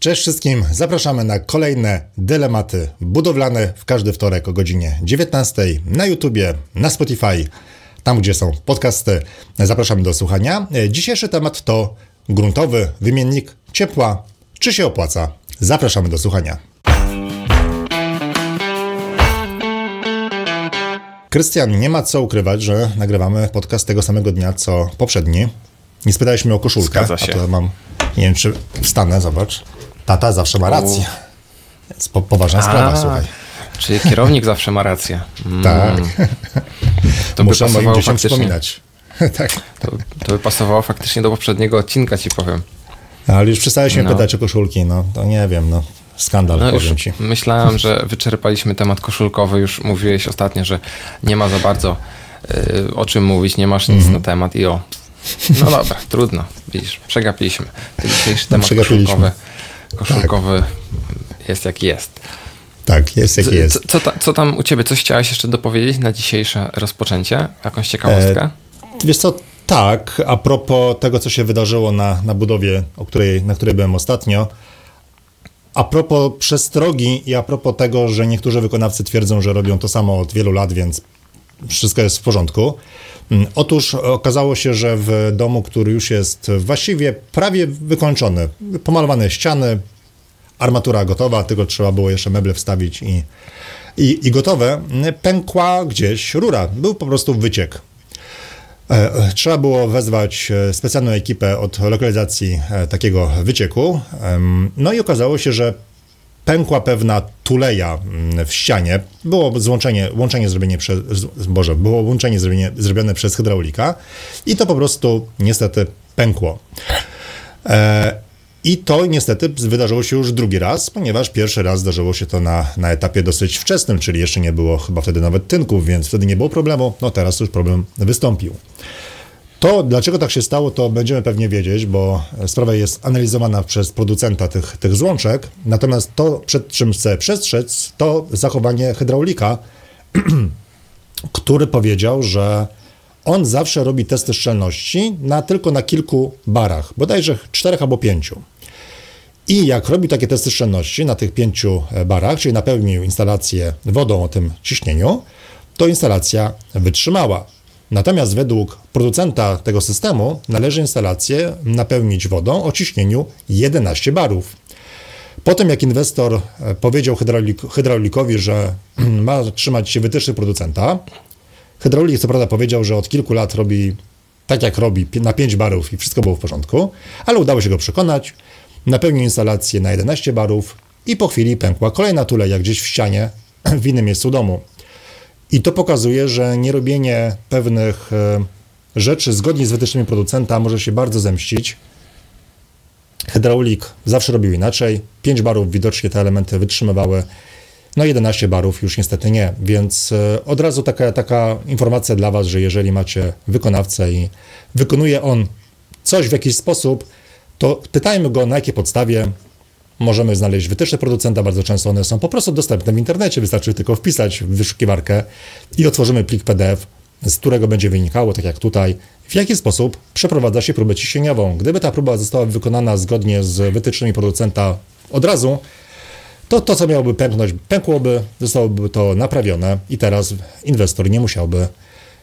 Cześć wszystkim, zapraszamy na kolejne dylematy budowlane w każdy wtorek o godzinie 19 na YouTubie, na Spotify, tam gdzie są podcasty. Zapraszamy do słuchania. Dzisiejszy temat to gruntowy wymiennik ciepła. Czy się opłaca? Zapraszamy do słuchania. Krystian, nie ma co ukrywać, że nagrywamy podcast tego samego dnia co poprzedni. Nie spytałeś mnie o koszulkę, Zgadza się. a to mam, nie wiem czy wstanę, zobacz. Tata zawsze ma rację. Jest po, poważna sprawa, słuchaj. Czyli kierownik zawsze ma rację. Mm, Tak, To by muszę moim pasowało dzieciom przypominać. tak, To, to by pasowało faktycznie do poprzedniego odcinka, ci powiem. ale już przestałeś mnie No. pytać o koszulki, no to nie wiem, no skandal, No powiem ci. myślałem, że wyczerpaliśmy temat koszulkowy. Już mówiłeś ostatnio, że nie ma za bardzo y, o czym mówić, nie masz nic Mhm. na temat i o. No dobra, trudno. Widzisz, przegapiliśmy. Ten dzisiejszy temat przegapiliśmy. Koszulkowy, koszulkowy jest jaki jest. Tak, jest Co, jaki jest. co, co, ta, co tam u ciebie? Coś chciałeś jeszcze dopowiedzieć na dzisiejsze rozpoczęcie? Jakąś ciekawostkę? Wiesz co, tak, a propos tego, co się wydarzyło na, na budowie, o której, na której byłem ostatnio, a propos przestrogi i a propos tego, że niektórzy wykonawcy twierdzą, że robią to samo od wielu lat, więc wszystko jest w porządku. Mm, Otóż okazało się, że w domu, który już jest właściwie prawie wykończony, pomalowane ściany, armatura gotowa, tylko trzeba było jeszcze meble wstawić i, i, i gotowe, pękła gdzieś rura. Był po prostu wyciek. E, e, Trzeba było wezwać e, specjalną ekipę od lokalizacji takiego wycieku. No i okazało się, że pękła pewna tuleja mm, w ścianie. Było złączenie, łączenie zrobienie przez, Boże, było łączenie zrobienie, zrobione przez hydraulika i to po prostu niestety pękło. E, I to niestety wydarzyło się już drugi raz, ponieważ pierwszy raz zdarzyło się to na, na etapie dosyć wczesnym, czyli jeszcze nie było chyba wtedy nawet tynków, więc wtedy nie było problemu. No teraz już problem wystąpił. To, dlaczego tak się stało, to będziemy pewnie wiedzieć, bo sprawa jest analizowana przez producenta tych, tych złączek. Natomiast to, przed czym chcę przestrzec, to zachowanie hydraulika, który powiedział, że on zawsze robi testy szczelności na, tylko na kilku barach, bodajże czterech albo pięciu. I jak robił takie testy szczelności na tych pięciu e, barach, czyli napełnił instalację wodą o tym ciśnieniu, to instalacja wytrzymała. Natomiast według producenta tego systemu należy instalację napełnić wodą o ciśnieniu 11 barów. Potem jak inwestor e, powiedział hydraulik, hydraulikowi, że ma trzymać się wytycznych producenta, hydraulik co prawda powiedział, że od kilku lat robi tak jak robi, na 5 barów i wszystko było w porządku, ale udało się go przekonać, napełnił instalację na 11 barów i po chwili pękła kolejna tuleja gdzieś w ścianie w innym miejscu domu. I to pokazuje, że nierobienie pewnych e, rzeczy zgodnie z wytycznymi producenta może się bardzo zemścić. Hydraulik zawsze robił inaczej. 5 barów widocznie te elementy wytrzymywały. No 11 barów już niestety nie, więc e, od razu taka, taka informacja dla Was, że jeżeli macie wykonawcę i wykonuje on coś w jakiś sposób, to pytajmy go na jakiej podstawie możemy znaleźć wytyczne producenta, bardzo często one są po prostu dostępne w internecie, wystarczy tylko wpisać w wyszukiwarkę i otworzymy plik PDF, z którego będzie wynikało, tak jak tutaj, w jaki sposób przeprowadza się próbę ciśnieniową. Gdyby ta próba została wykonana zgodnie z wytycznymi producenta od razu, to to, co miałoby pęknąć, pękłoby, zostałoby to naprawione i teraz inwestor nie musiałby,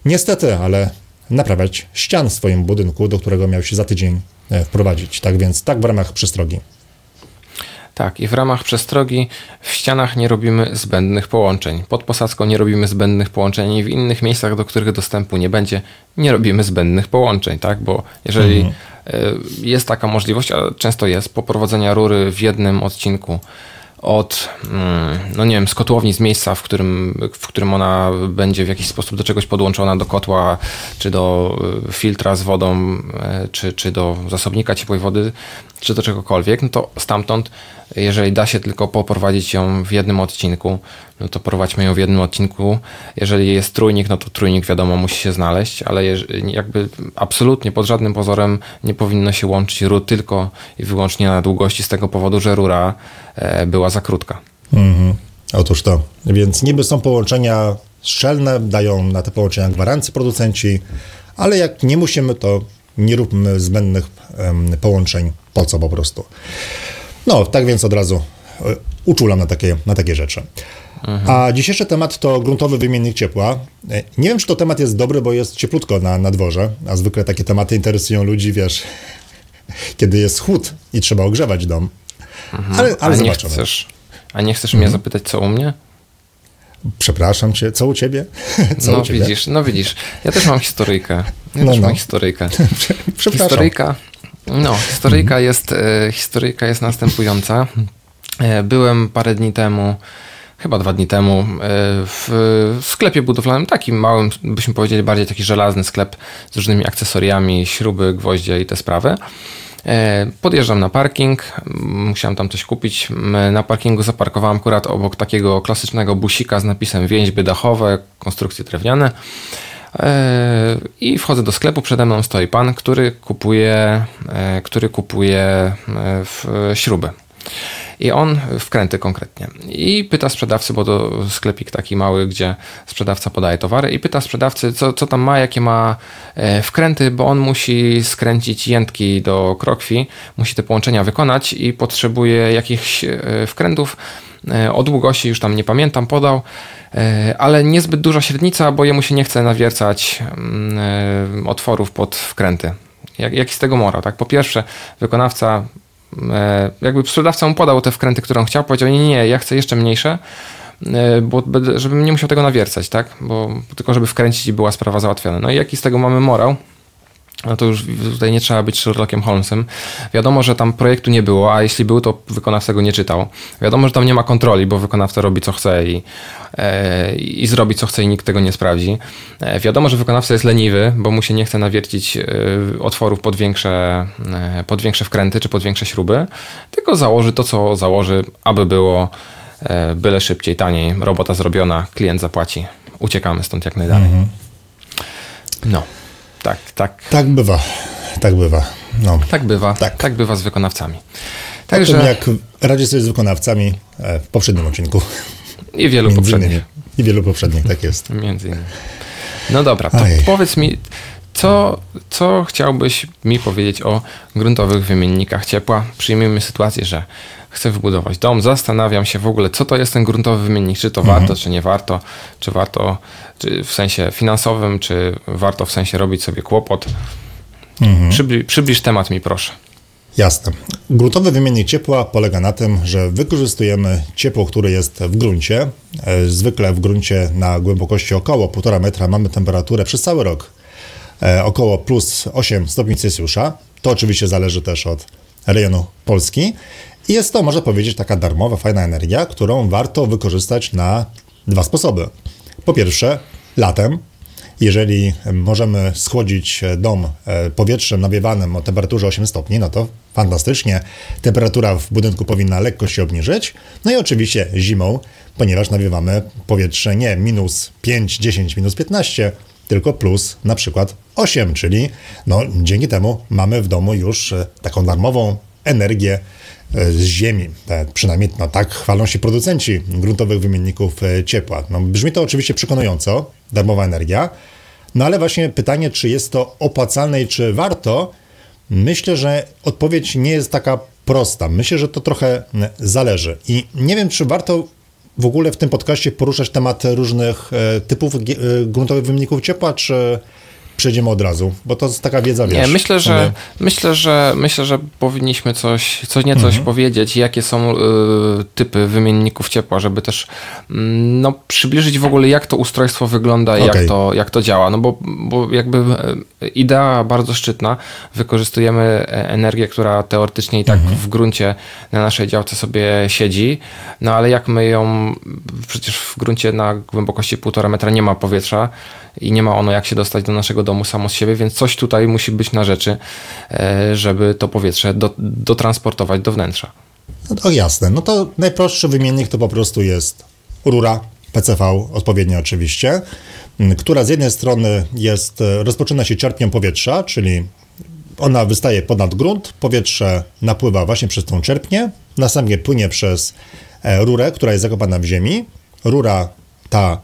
niestety, ale naprawiać ścian w swoim budynku, do którego miał się za tydzień e, wprowadzić. Tak więc, tak w ramach przestrogi. Tak, i w ramach przestrogi w ścianach nie robimy zbędnych połączeń. Pod posadzką nie robimy zbędnych połączeń i w innych miejscach, do których dostępu nie będzie, nie robimy zbędnych połączeń, tak? Bo jeżeli y, jest taka możliwość, a często jest, poprowadzenia rury w jednym odcinku od, mm, no nie wiem, z kotłowni, z miejsca, w którym, w którym ona będzie w jakiś sposób do czegoś podłączona, do kotła, czy do y, filtra z wodą, y, czy, czy do zasobnika ciepłej wody, czy do czegokolwiek, no to stamtąd, jeżeli da się tylko poprowadzić ją w jednym odcinku, no to prowadźmy ją w jednym odcinku. Jeżeli jest trójnik, no to trójnik wiadomo musi się znaleźć, ale jakby absolutnie pod żadnym pozorem nie powinno się łączyć rur tylko i wyłącznie na długości z tego powodu, że rura e, była za krótka. Mhm. Otóż to. Więc niby są połączenia szczelne, dają na te połączenia gwarancje producenci, ale jak nie musimy, to nie róbmy zbędnych em, połączeń. Po co po prostu? No, tak więc od razu e, uczulam na takie, na takie rzeczy. A dzisiejszy temat to gruntowy wymiennik ciepła. E, Nie wiem, czy to temat jest dobry, bo jest cieplutko na, na dworze, a zwykle takie tematy interesują ludzi, wiesz, kiedy jest chłód i trzeba ogrzewać dom. Ale, ale a nie zobaczymy. chcesz, a nie chcesz mnie zapytać, co u mnie? Przepraszam cię, co u ciebie? Co no u ciebie? widzisz, no widzisz. Ja też mam historyjkę. Ja No, też no. mam historyjkę. Przepraszam. Historyjka, no, historyjka, jest, e, historyjka jest następująca. E, Byłem parę dni temu, chyba dwa dni temu, e, w sklepie budowlanym, takim małym, byśmy powiedzieli bardziej taki żelazny sklep z różnymi akcesoriami, śruby, gwoździe i te sprawy. E, Podjeżdżam na parking, m, musiałem tam coś kupić. Na parkingu zaparkowałem akurat obok takiego klasycznego busika z napisem więźby dachowe, konstrukcje drewniane. E, I wchodzę do sklepu, przede mną stoi pan, który kupuje, e, który kupuje śruby. I on wkręty konkretnie. I pyta sprzedawcy, bo to sklepik taki mały, gdzie sprzedawca podaje towary, i pyta sprzedawcy, co, co tam ma, jakie ma e, wkręty, bo on musi skręcić jętki do krokwi, musi te połączenia wykonać i potrzebuje jakichś e, wkrętów e, o długości, już tam nie pamiętam, podał, ale niezbyt duża średnica, bo jemu się nie chce nawiercać mm, otworów pod wkręty. Jak, jaki z tego morał, tak? Po pierwsze, wykonawca jakby sprzedawca mu podał te wkręty, które on chciał, powiedział, nie, nie, ja chcę jeszcze mniejsze, e, bo żebym nie musiał tego nawiercać, tak? Bo tylko żeby wkręcić i była sprawa załatwiona. No i jaki z tego mamy morał? No to już tutaj nie trzeba być Sherlockiem Holmesem. Wiadomo, że tam projektu nie było, a jeśli był, to wykonawca go nie czytał. Wiadomo, że tam nie ma kontroli, bo wykonawca robi co chce i, e, i zrobi co chce i nikt tego nie sprawdzi. E, wiadomo, że wykonawca jest leniwy, bo mu się nie chce nawiercić e, otworów pod większe, e, pod większe wkręty czy pod większe śruby, tylko założy to, co założy, aby było e, byle szybciej, taniej, robota zrobiona, klient zapłaci. Uciekamy stąd jak najdalej. No, tak, tak. Tak bywa, tak bywa. No. Tak bywa, Tak. tak, bywa z wykonawcami. Także... Także jak radzić sobie z wykonawcami e, w poprzednim odcinku. i wielu Między poprzednich. innymi. I wielu poprzednich, tak jest. Między innymi. No dobra, to powiedz mi, co, co chciałbyś mi powiedzieć o gruntowych wymiennikach ciepła? Przyjmijmy sytuację, że chcę wybudować dom, zastanawiam się w ogóle, co to jest ten gruntowy wymiennik, czy to Mhm. warto, czy nie warto, czy warto czy w sensie finansowym, czy warto w sensie robić sobie kłopot. Mhm. Przybli, przybliż temat mi proszę. Jasne. Gruntowy wymiennik ciepła polega na tym, że wykorzystujemy ciepło, które jest w gruncie. E, Zwykle w gruncie na głębokości około 1,5 metra mamy temperaturę przez cały rok e, około plus 8 stopni Celsjusza. To oczywiście zależy też od rejonu Polski. I jest to, można powiedzieć, taka darmowa, fajna energia, którą warto wykorzystać na dwa sposoby. Po pierwsze, latem, jeżeli możemy schłodzić dom e, powietrzem nawiewanym o temperaturze 8 stopni, no to fantastycznie. Temperatura w budynku powinna lekko się obniżyć. No i oczywiście zimą, ponieważ nawiewamy powietrze nie minus 5, 10, minus 15, tylko plus na przykład 8, czyli no, dzięki temu mamy w domu już e, taką darmową energię e, z ziemi. E, Przynajmniej no, tak chwalą się producenci gruntowych wymienników e, ciepła. No, brzmi to oczywiście przekonująco, darmowa energia, no ale właśnie pytanie, czy jest to opłacalne i czy warto, myślę, że odpowiedź nie jest taka prosta. Myślę, że to trochę zależy. I nie wiem, czy warto w ogóle w tym podcaście poruszać temat różnych e, typów e, gruntowych wymienników ciepła, czy przejdziemy od razu? Bo to jest taka wiedza, wiesz. Nie, myślę, że myślę, że myślę, że powinniśmy coś, coś niecoś Mhm. powiedzieć, jakie są y, typy wymienników ciepła, żeby też mm, no, przybliżyć w ogóle, jak to ustrojstwo wygląda i Okej. jak, to, jak to działa. No bo, bo jakby e, idea bardzo szczytna, wykorzystujemy e, energię, która teoretycznie i tak Mhm. w gruncie na naszej działce sobie siedzi, no ale jak my ją, przecież w gruncie na głębokości 1,5 metra nie ma powietrza i nie ma ono jak się dostać do naszego domu samo z siebie, więc coś tutaj musi być na rzeczy, e, żeby to powietrze do, dotransportować do wnętrza. No to jasne. No to najprostszy wymiennik to po prostu jest rura PCV, odpowiednio oczywiście, która z jednej strony jest, e, rozpoczyna się czerpnią powietrza, czyli ona wystaje ponad grunt, powietrze napływa właśnie przez tą czerpnię, następnie płynie przez e, rurę, która jest zakopana w ziemi. Rura ta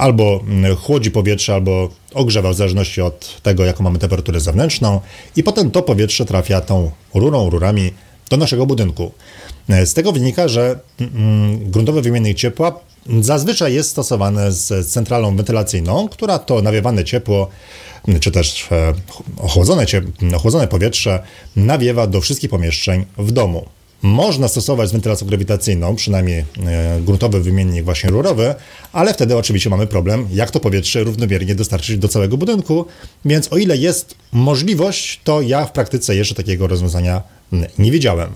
albo mm, chłodzi powietrze, albo ogrzewa w zależności od tego, jaką mamy temperaturę zewnętrzną i potem to powietrze trafia tą rurą, rurami do naszego budynku. Z tego wynika, że mm, gruntowy wymiennik ciepła zazwyczaj jest stosowany z centralą wentylacyjną, która to nawiewane ciepło czy też e, ochłodzone, ochłodzone powietrze nawiewa do wszystkich pomieszczeń w domu. Można stosować z wentylacją grawitacyjną, przynajmniej e, gruntowy wymiennik właśnie rurowy, ale wtedy oczywiście mamy problem, jak to powietrze równomiernie dostarczyć do całego budynku, więc o ile jest możliwość, to ja w praktyce jeszcze takiego rozwiązania nie wiedziałem.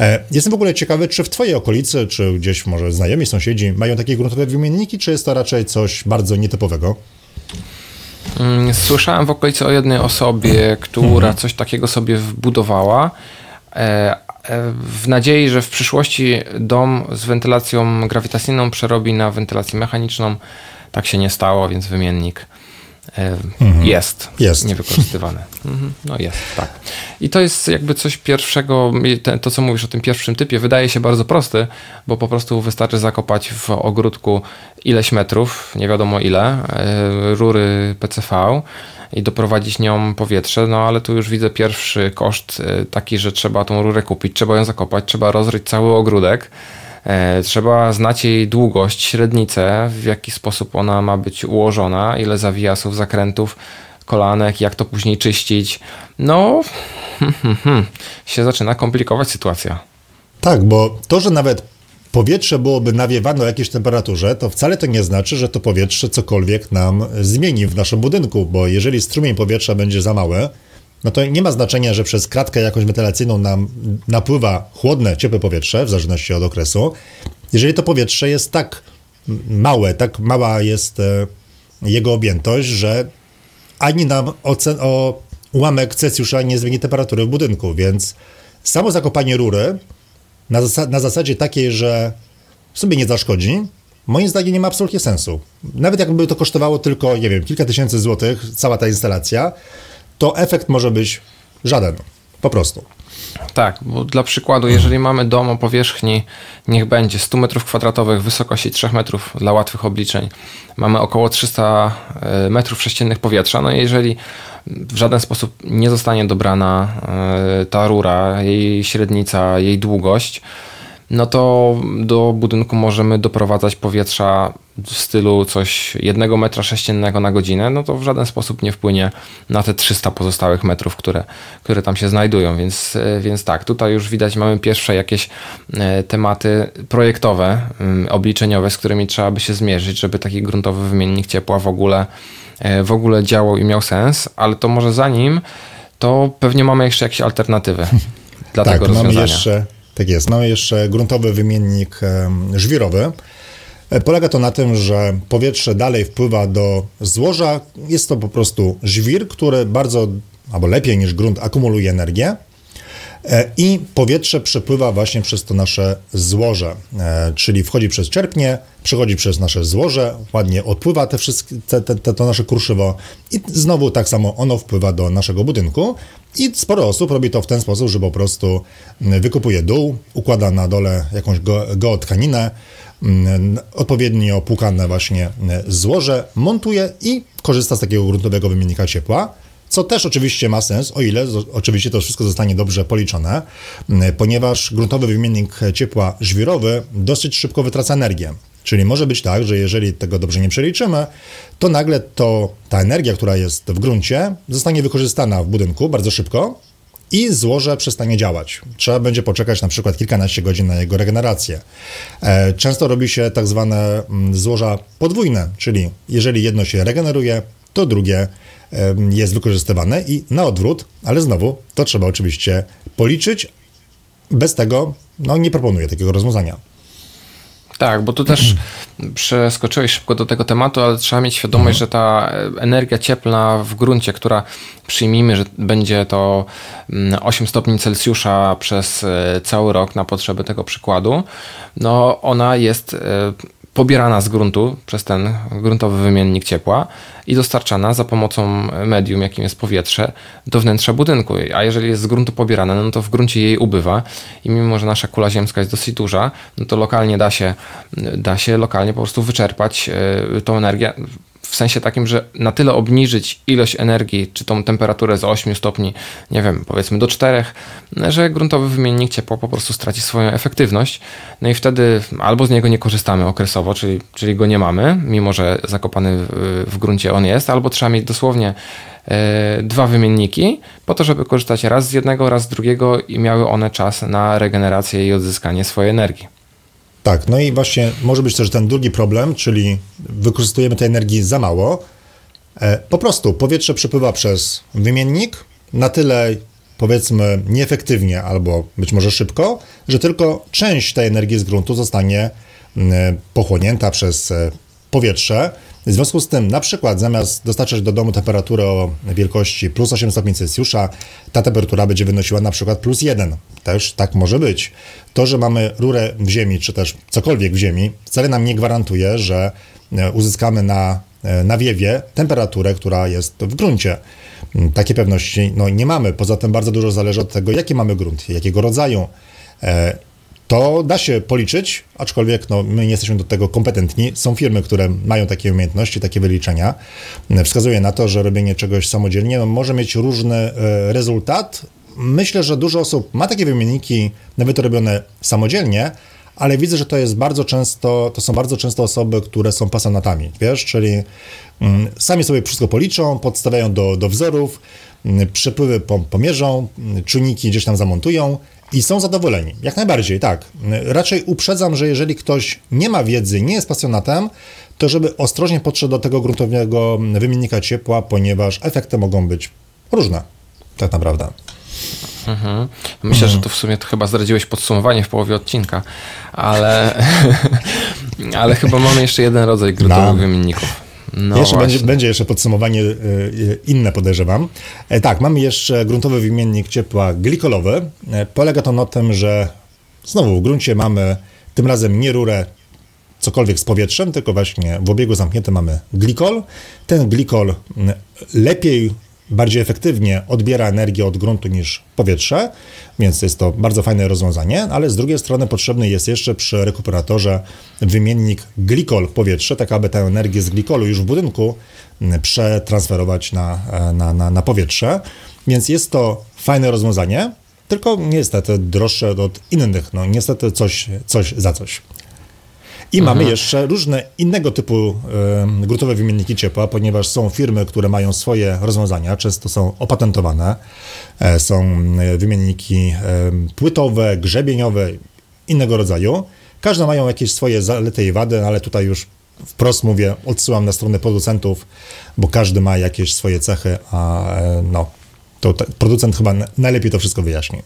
E, jestem w ogóle ciekawy, czy w Twojej okolicy, czy gdzieś może znajomi, sąsiedzi mają takie gruntowe wymienniki, czy jest to raczej coś bardzo nietypowego? Mm, słyszałem w okolicy o jednej osobie, która mhm. coś takiego sobie wbudowała. W nadziei, że w przyszłości dom z wentylacją grawitacyjną przerobi na wentylację mechaniczną. Tak się nie stało, więc wymiennik mhm. jest, jest niewykorzystywane. Mhm. No jest, tak. I to jest jakby coś pierwszego, to co mówisz o tym pierwszym typie, wydaje się bardzo prosty, bo po prostu wystarczy zakopać w ogródku ileś metrów, nie wiadomo ile, e, rury PCV i doprowadzić nią powietrze, no ale tu już widzę pierwszy koszt e, taki, że trzeba tą rurę kupić, trzeba ją zakopać, trzeba rozryć cały ogródek, trzeba znać jej długość, średnicę, w jaki sposób ona ma być ułożona, ile zawijasów, zakrętów, kolanek, jak to później czyścić. No, się zaczyna komplikować sytuacja. Tak, bo to, że nawet powietrze byłoby nawiewane o jakiejś temperaturze, to wcale to nie znaczy, że to powietrze cokolwiek nam zmieni w naszym budynku, bo jeżeli strumień powietrza będzie za mały, no to nie ma znaczenia, że przez kratkę jakąś wentylacyjną nam napływa chłodne, ciepłe powietrze, w zależności od okresu. Jeżeli to powietrze jest tak małe, tak mała jest e, jego objętość, że ani nam ocen o ułamek Celsjusza nie zmieni temperatury w budynku, więc samo zakopanie rury na, zas na zasadzie takiej, że sobie nie zaszkodzi, moim zdaniem nie ma absolutnie sensu. Nawet jakby to kosztowało tylko, nie wiem, kilka tysięcy złotych, cała ta instalacja, to efekt może być żaden. Po prostu. Tak, bo dla przykładu, jeżeli mamy dom o powierzchni, niech będzie 100 m2, wysokości 3 metrów dla łatwych obliczeń, mamy około 300 e, metrów sześciennych powietrza, no i jeżeli w żaden sposób nie zostanie dobrana e, ta rura, jej średnica, jej długość, no to do budynku możemy doprowadzać powietrza w stylu coś jednego metra sześciennego na godzinę, no to w żaden sposób nie wpłynie na te 300 pozostałych metrów, które, które tam się znajdują, więc, e, więc tak, tutaj już widać mamy pierwsze jakieś e, tematy projektowe, mm, obliczeniowe, z którymi trzeba by się zmierzyć, żeby taki gruntowy wymiennik ciepła w ogóle, e, w ogóle działał i miał sens, ale to może zanim, to pewnie mamy jeszcze jakieś alternatywy dla tak, tego rozwiązania. Mamy jeszcze tak jest. Mamy jeszcze gruntowy wymiennik żwirowy. E, polega to na tym, że powietrze dalej wpływa do złoża. Jest to po prostu żwir, który bardzo, albo lepiej niż grunt, akumuluje energię. E, I powietrze przepływa właśnie przez to nasze złoże, e, czyli wchodzi przez czerpnie, przechodzi przez nasze złoże, ładnie odpływa te wszystkie, te, te, to nasze kruszywo i znowu tak samo ono wpływa do naszego budynku. I sporo osób robi to w ten sposób, że po prostu wykupuje dół, układa na dole jakąś geotkaninę, odpowiednio płukane właśnie złoże, montuje i korzysta z takiego gruntowego wymiennika ciepła co też oczywiście ma sens, o ile oczywiście to wszystko zostanie dobrze policzone, ponieważ gruntowy wymiennik ciepła żwirowy dosyć szybko wytraca energię. Czyli może być tak, że jeżeli tego dobrze nie przeliczymy, to nagle to, ta energia, która jest w gruncie, zostanie wykorzystana w budynku bardzo szybko i złoże przestanie działać. Trzeba będzie poczekać na przykład kilkanaście godzin na jego regenerację. E, często robi się tak zwane złoża podwójne, czyli jeżeli jedno się regeneruje, to drugie jest wykorzystywane i na odwrót, ale znowu to trzeba oczywiście policzyć. Bez tego no, nie proponuję takiego rozwiązania. Tak, bo tu też przeskoczyłeś szybko do tego tematu, ale trzeba mieć świadomość, że ta energia cieplna w gruncie, która przyjmijmy, że będzie to 8 mm, stopni Celsjusza przez e, cały rok na potrzeby tego przykładu, no ona jest e, pobierana z gruntu przez ten gruntowy wymiennik ciepła i dostarczana za pomocą medium, jakim jest powietrze, do wnętrza budynku. A jeżeli jest z gruntu pobierana, no to w gruncie jej ubywa i mimo, że nasza kula ziemska jest dosyć duża, no to lokalnie da się, da się lokalnie po prostu wyczerpać e, tą energię w sensie takim, że na tyle obniżyć ilość energii, czy tą temperaturę z 8 stopni, nie wiem, powiedzmy do 4, że gruntowy wymiennik ciepła po prostu straci swoją efektywność. No i wtedy albo z niego nie korzystamy okresowo, czyli, czyli go nie mamy, mimo że zakopany w, w gruncie on jest, albo trzeba mieć dosłownie e, dwa wymienniki, po to, żeby korzystać raz z jednego, raz z drugiego i miały one czas na regenerację i odzyskanie swojej energii. Tak, no i właśnie może być też ten drugi problem, czyli wykorzystujemy tej energii za mało. E, po prostu powietrze przepływa przez wymiennik na tyle, powiedzmy, nieefektywnie albo być może szybko, że tylko część tej energii z gruntu zostanie pochłonięta przez e, powietrze. W związku z tym, na przykład, zamiast dostarczać do domu temperaturę o wielkości plus 8 stopni Celsjusza, ta temperatura będzie wynosiła na przykład plus 1. Też tak może być. To, że mamy rurę w ziemi, czy też cokolwiek w ziemi, wcale nam nie gwarantuje, że e, uzyskamy na e, nawiewie temperaturę, która jest w gruncie. Mm, Takie pewności no, nie mamy. Poza tym bardzo dużo zależy od tego, jaki mamy grunt, jakiego rodzaju. To da się policzyć, aczkolwiek no, my nie jesteśmy do tego kompetentni. Są firmy, które mają takie umiejętności, takie wyliczenia. Wskazuje na to, że robienie czegoś samodzielnie no, może mieć różny e, rezultat. Myślę, że dużo osób ma takie wymienniki, nawet robione samodzielnie, ale widzę, że to jest bardzo często, to są bardzo często osoby, które są pasjonatami, wiesz, czyli mm, sami sobie wszystko policzą, podstawiają do, do wzorów, mm, przepływy pomierzą, mm, czujniki gdzieś tam zamontują i są zadowoleni. Jak najbardziej, tak. Raczej uprzedzam, że jeżeli ktoś nie ma wiedzy, nie jest pasjonatem, to żeby ostrożnie podszedł do tego gruntowego wymiennika ciepła, ponieważ efekty mogą być różne, tak naprawdę. Mhm. Myślę, że to w sumie to chyba zdradziłeś podsumowanie w połowie odcinka, ale, ale chyba mamy jeszcze jeden rodzaj gruntowych no. wymienników. No jeszcze będzie, będzie, jeszcze podsumowanie inne, podejrzewam. E, tak, mamy jeszcze gruntowy wymiennik ciepła glikolowy. E, polega to na tym, że znowu w gruncie mamy tym razem nie rurę cokolwiek z powietrzem, tylko właśnie w obiegu zamkniętym mamy glikol. Ten glikol lepiej bardziej efektywnie odbiera energię od gruntu niż powietrze, więc jest to bardzo fajne rozwiązanie, ale z drugiej strony potrzebny jest jeszcze przy rekuperatorze wymiennik glikol-powietrze, tak aby tę energię z glikolu już w budynku przetransferować na, na, na, na powietrze, więc jest to fajne rozwiązanie, tylko niestety droższe od innych, no niestety coś, coś za coś. I mhm. mamy jeszcze różne innego typu y, gruntowe wymienniki ciepła, ponieważ są firmy, które mają swoje rozwiązania, często są opatentowane. E, są e, wymienniki płytowe, grzebieniowe, innego rodzaju. Każde mają jakieś swoje zalety i wady, ale tutaj już wprost mówię, odsyłam na stronę producentów, bo każdy ma jakieś swoje cechy, a no, to producent chyba najlepiej to wszystko wyjaśni.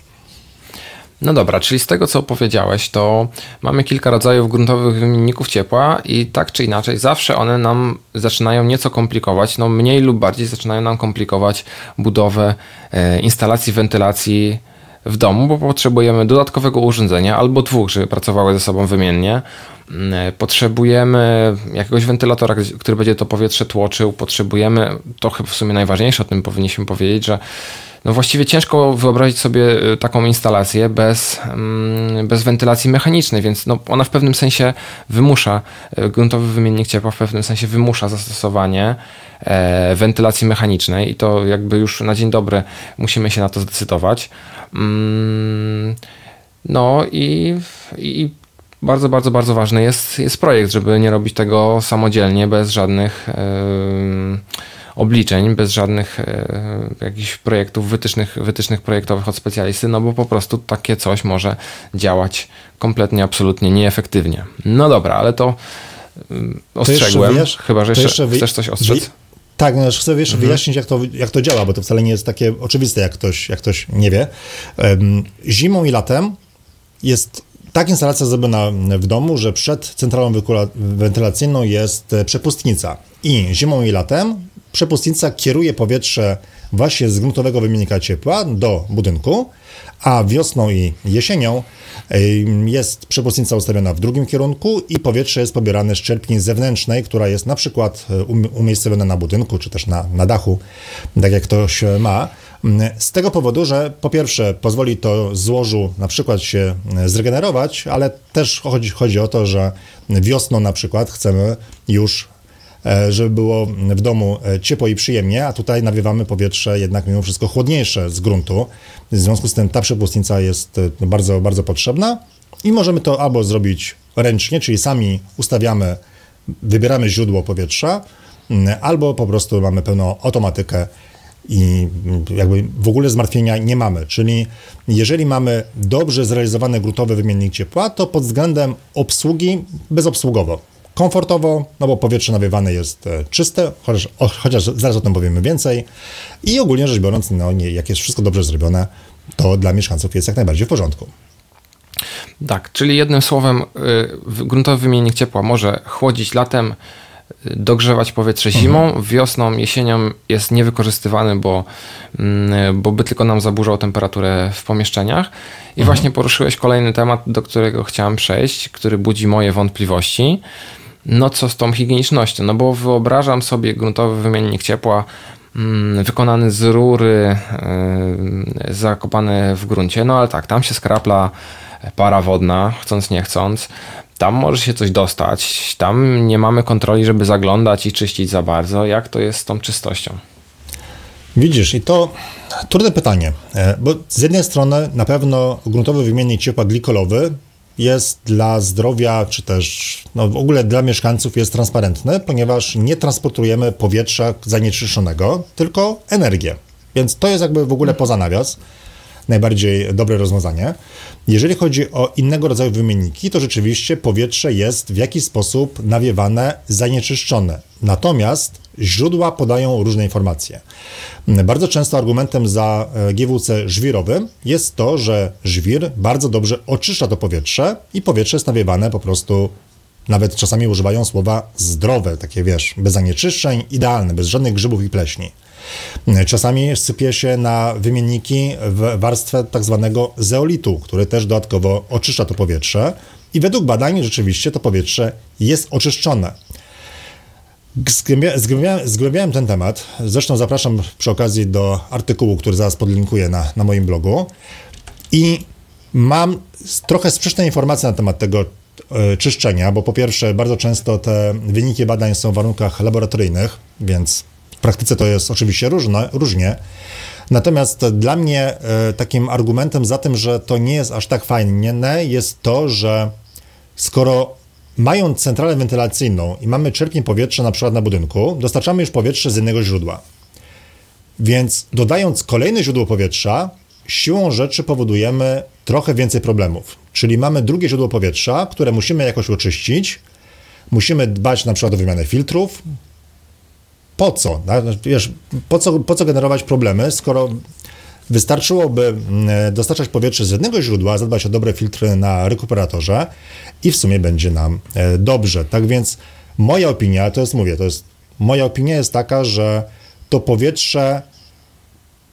No dobra, czyli z tego co opowiedziałeś, to mamy kilka rodzajów gruntowych wymienników ciepła i tak czy inaczej zawsze one nam zaczynają nieco komplikować, no mniej lub bardziej zaczynają nam komplikować budowę e, instalacji wentylacji w domu, bo potrzebujemy dodatkowego urządzenia albo dwóch, żeby pracowały ze sobą wymiennie. Mm, e, potrzebujemy jakiegoś wentylatora, który będzie to powietrze tłoczył. Potrzebujemy, to chyba w sumie najważniejsze, o tym powinniśmy powiedzieć, że no właściwie ciężko wyobrazić sobie y, taką instalację bez, mm, bez wentylacji mechanicznej, więc no ona w pewnym sensie wymusza, y, gruntowy wymiennik ciepła w pewnym sensie wymusza zastosowanie e, wentylacji mechanicznej i to jakby już na dzień dobry musimy się na to zdecydować. Mm, no i, i bardzo, bardzo, bardzo ważny jest, jest projekt, żeby nie robić tego samodzielnie, bez żadnych yy, obliczeń, bez żadnych e, jakichś projektów, wytycznych, wytycznych projektowych od specjalisty, no bo po prostu takie coś może działać kompletnie, absolutnie nieefektywnie. No dobra, ale to mm, ostrzegłem, wiesz, chyba że jeszcze, jeszcze chcesz coś ostrzec? Tak, no chcę jeszcze mhm. wyjaśnić, jak to, jak to działa, bo to wcale nie jest takie oczywiste, jak ktoś, jak ktoś nie wie. Zimą i latem jest tak instalacja zrobiona w domu, że przed centralą wentylacyjną jest przepustnica. I zimą i latem przepustnica kieruje powietrze właśnie z gruntowego wymiennika ciepła do budynku, a wiosną i jesienią jest przepustnica ustawiona w drugim kierunku i powietrze jest pobierane z czerpni zewnętrznej, która jest na przykład e, umiejscowiona na budynku czy też na, na dachu, tak jak ktoś ma. Z tego powodu, że po pierwsze pozwoli to złożu na przykład się e, zregenerować, ale też chodzi, chodzi o to, że wiosną na przykład chcemy już e, żeby było w domu e, ciepło i przyjemnie, a tutaj nawiewamy powietrze jednak mimo wszystko chłodniejsze z gruntu. W związku z tym ta przepustnica jest e, bardzo, bardzo potrzebna i możemy to albo zrobić ręcznie, czyli sami ustawiamy, wybieramy źródło powietrza, albo po prostu mamy pełną automatykę i jakby w ogóle zmartwienia nie mamy. Czyli jeżeli mamy dobrze zrealizowany gruntowy wymiennik ciepła, to pod względem obsługi bezobsługowo. Komfortowo, no bo powietrze nawiewane jest e, czyste, chociaż, chociaż zaraz o tym powiemy więcej. I ogólnie rzecz biorąc, no nie, jak jest wszystko dobrze zrobione, to dla mieszkańców jest jak najbardziej w porządku. Tak, czyli jednym słowem, y, gruntowy wymiennik ciepła może chłodzić latem, dogrzewać powietrze zimą, mhm. wiosną, jesienią jest niewykorzystywany, bo, mm, bo by tylko nam zaburzał temperaturę w pomieszczeniach. I mhm. właśnie poruszyłeś kolejny temat, do którego chciałem przejść, który budzi moje wątpliwości. No co z tą higienicznością? No bo wyobrażam sobie gruntowy wymiennik ciepła mm, wykonany z rury, yy, zakopany w gruncie, no ale tak, tam się skrapla para wodna, chcąc nie chcąc tam może się coś dostać, tam nie mamy kontroli, żeby zaglądać i czyścić za bardzo. Jak to jest z tą czystością? Widzisz, i to trudne pytanie, e, bo z jednej strony na pewno gruntowy wymiennik ciepła glikolowy jest dla zdrowia, czy też no w ogóle dla mieszkańców jest transparentny, ponieważ nie transportujemy powietrza zanieczyszczonego, tylko energię. Więc to jest jakby w ogóle poza nawias najbardziej dobre rozwiązanie. Jeżeli chodzi o innego rodzaju wymienniki, to rzeczywiście powietrze jest w jakiś sposób nawiewane, zanieczyszczone. Natomiast źródła podają różne informacje. Bardzo często argumentem za e, GWC żwirowym jest to, że żwir bardzo dobrze oczyszcza to powietrze i powietrze jest nawiewane po prostu nawet czasami używają słowa zdrowe, takie wiesz, bez zanieczyszczeń, idealne, bez żadnych grzybów i pleśni. Czasami sypie się na wymienniki warstwę tak zwanego zeolitu, który też dodatkowo oczyszcza to powietrze. I według badań rzeczywiście to powietrze jest oczyszczone. Zgłębiałem, zgłębiałem ten temat, zresztą zapraszam przy okazji do artykułu, który zaraz podlinkuję na, na moim blogu. I mam trochę sprzeczne informacje na temat tego e, czyszczenia, bo po pierwsze bardzo często te wyniki badań są w warunkach laboratoryjnych, więc praktyce to jest oczywiście różne, różnie. Natomiast dla mnie e, takim argumentem za tym, że to nie jest aż tak fajne, jest to, że skoro mając centralę wentylacyjną i mamy czerpień powietrza na przykład na budynku, dostarczamy już powietrze z innego źródła. Więc dodając kolejne źródło powietrza, siłą rzeczy powodujemy trochę więcej problemów. Czyli mamy drugie źródło powietrza, które musimy jakoś oczyścić, musimy dbać na przykład o wymianę filtrów, po co? Wiesz, po co, po co generować problemy, skoro wystarczyłoby mm, dostarczać powietrze z jednego źródła, zadbać o dobre filtry na rekuperatorze i w sumie będzie nam e, dobrze. Tak więc moja opinia, to jest, mówię, to jest, moja opinia jest taka, że to powietrze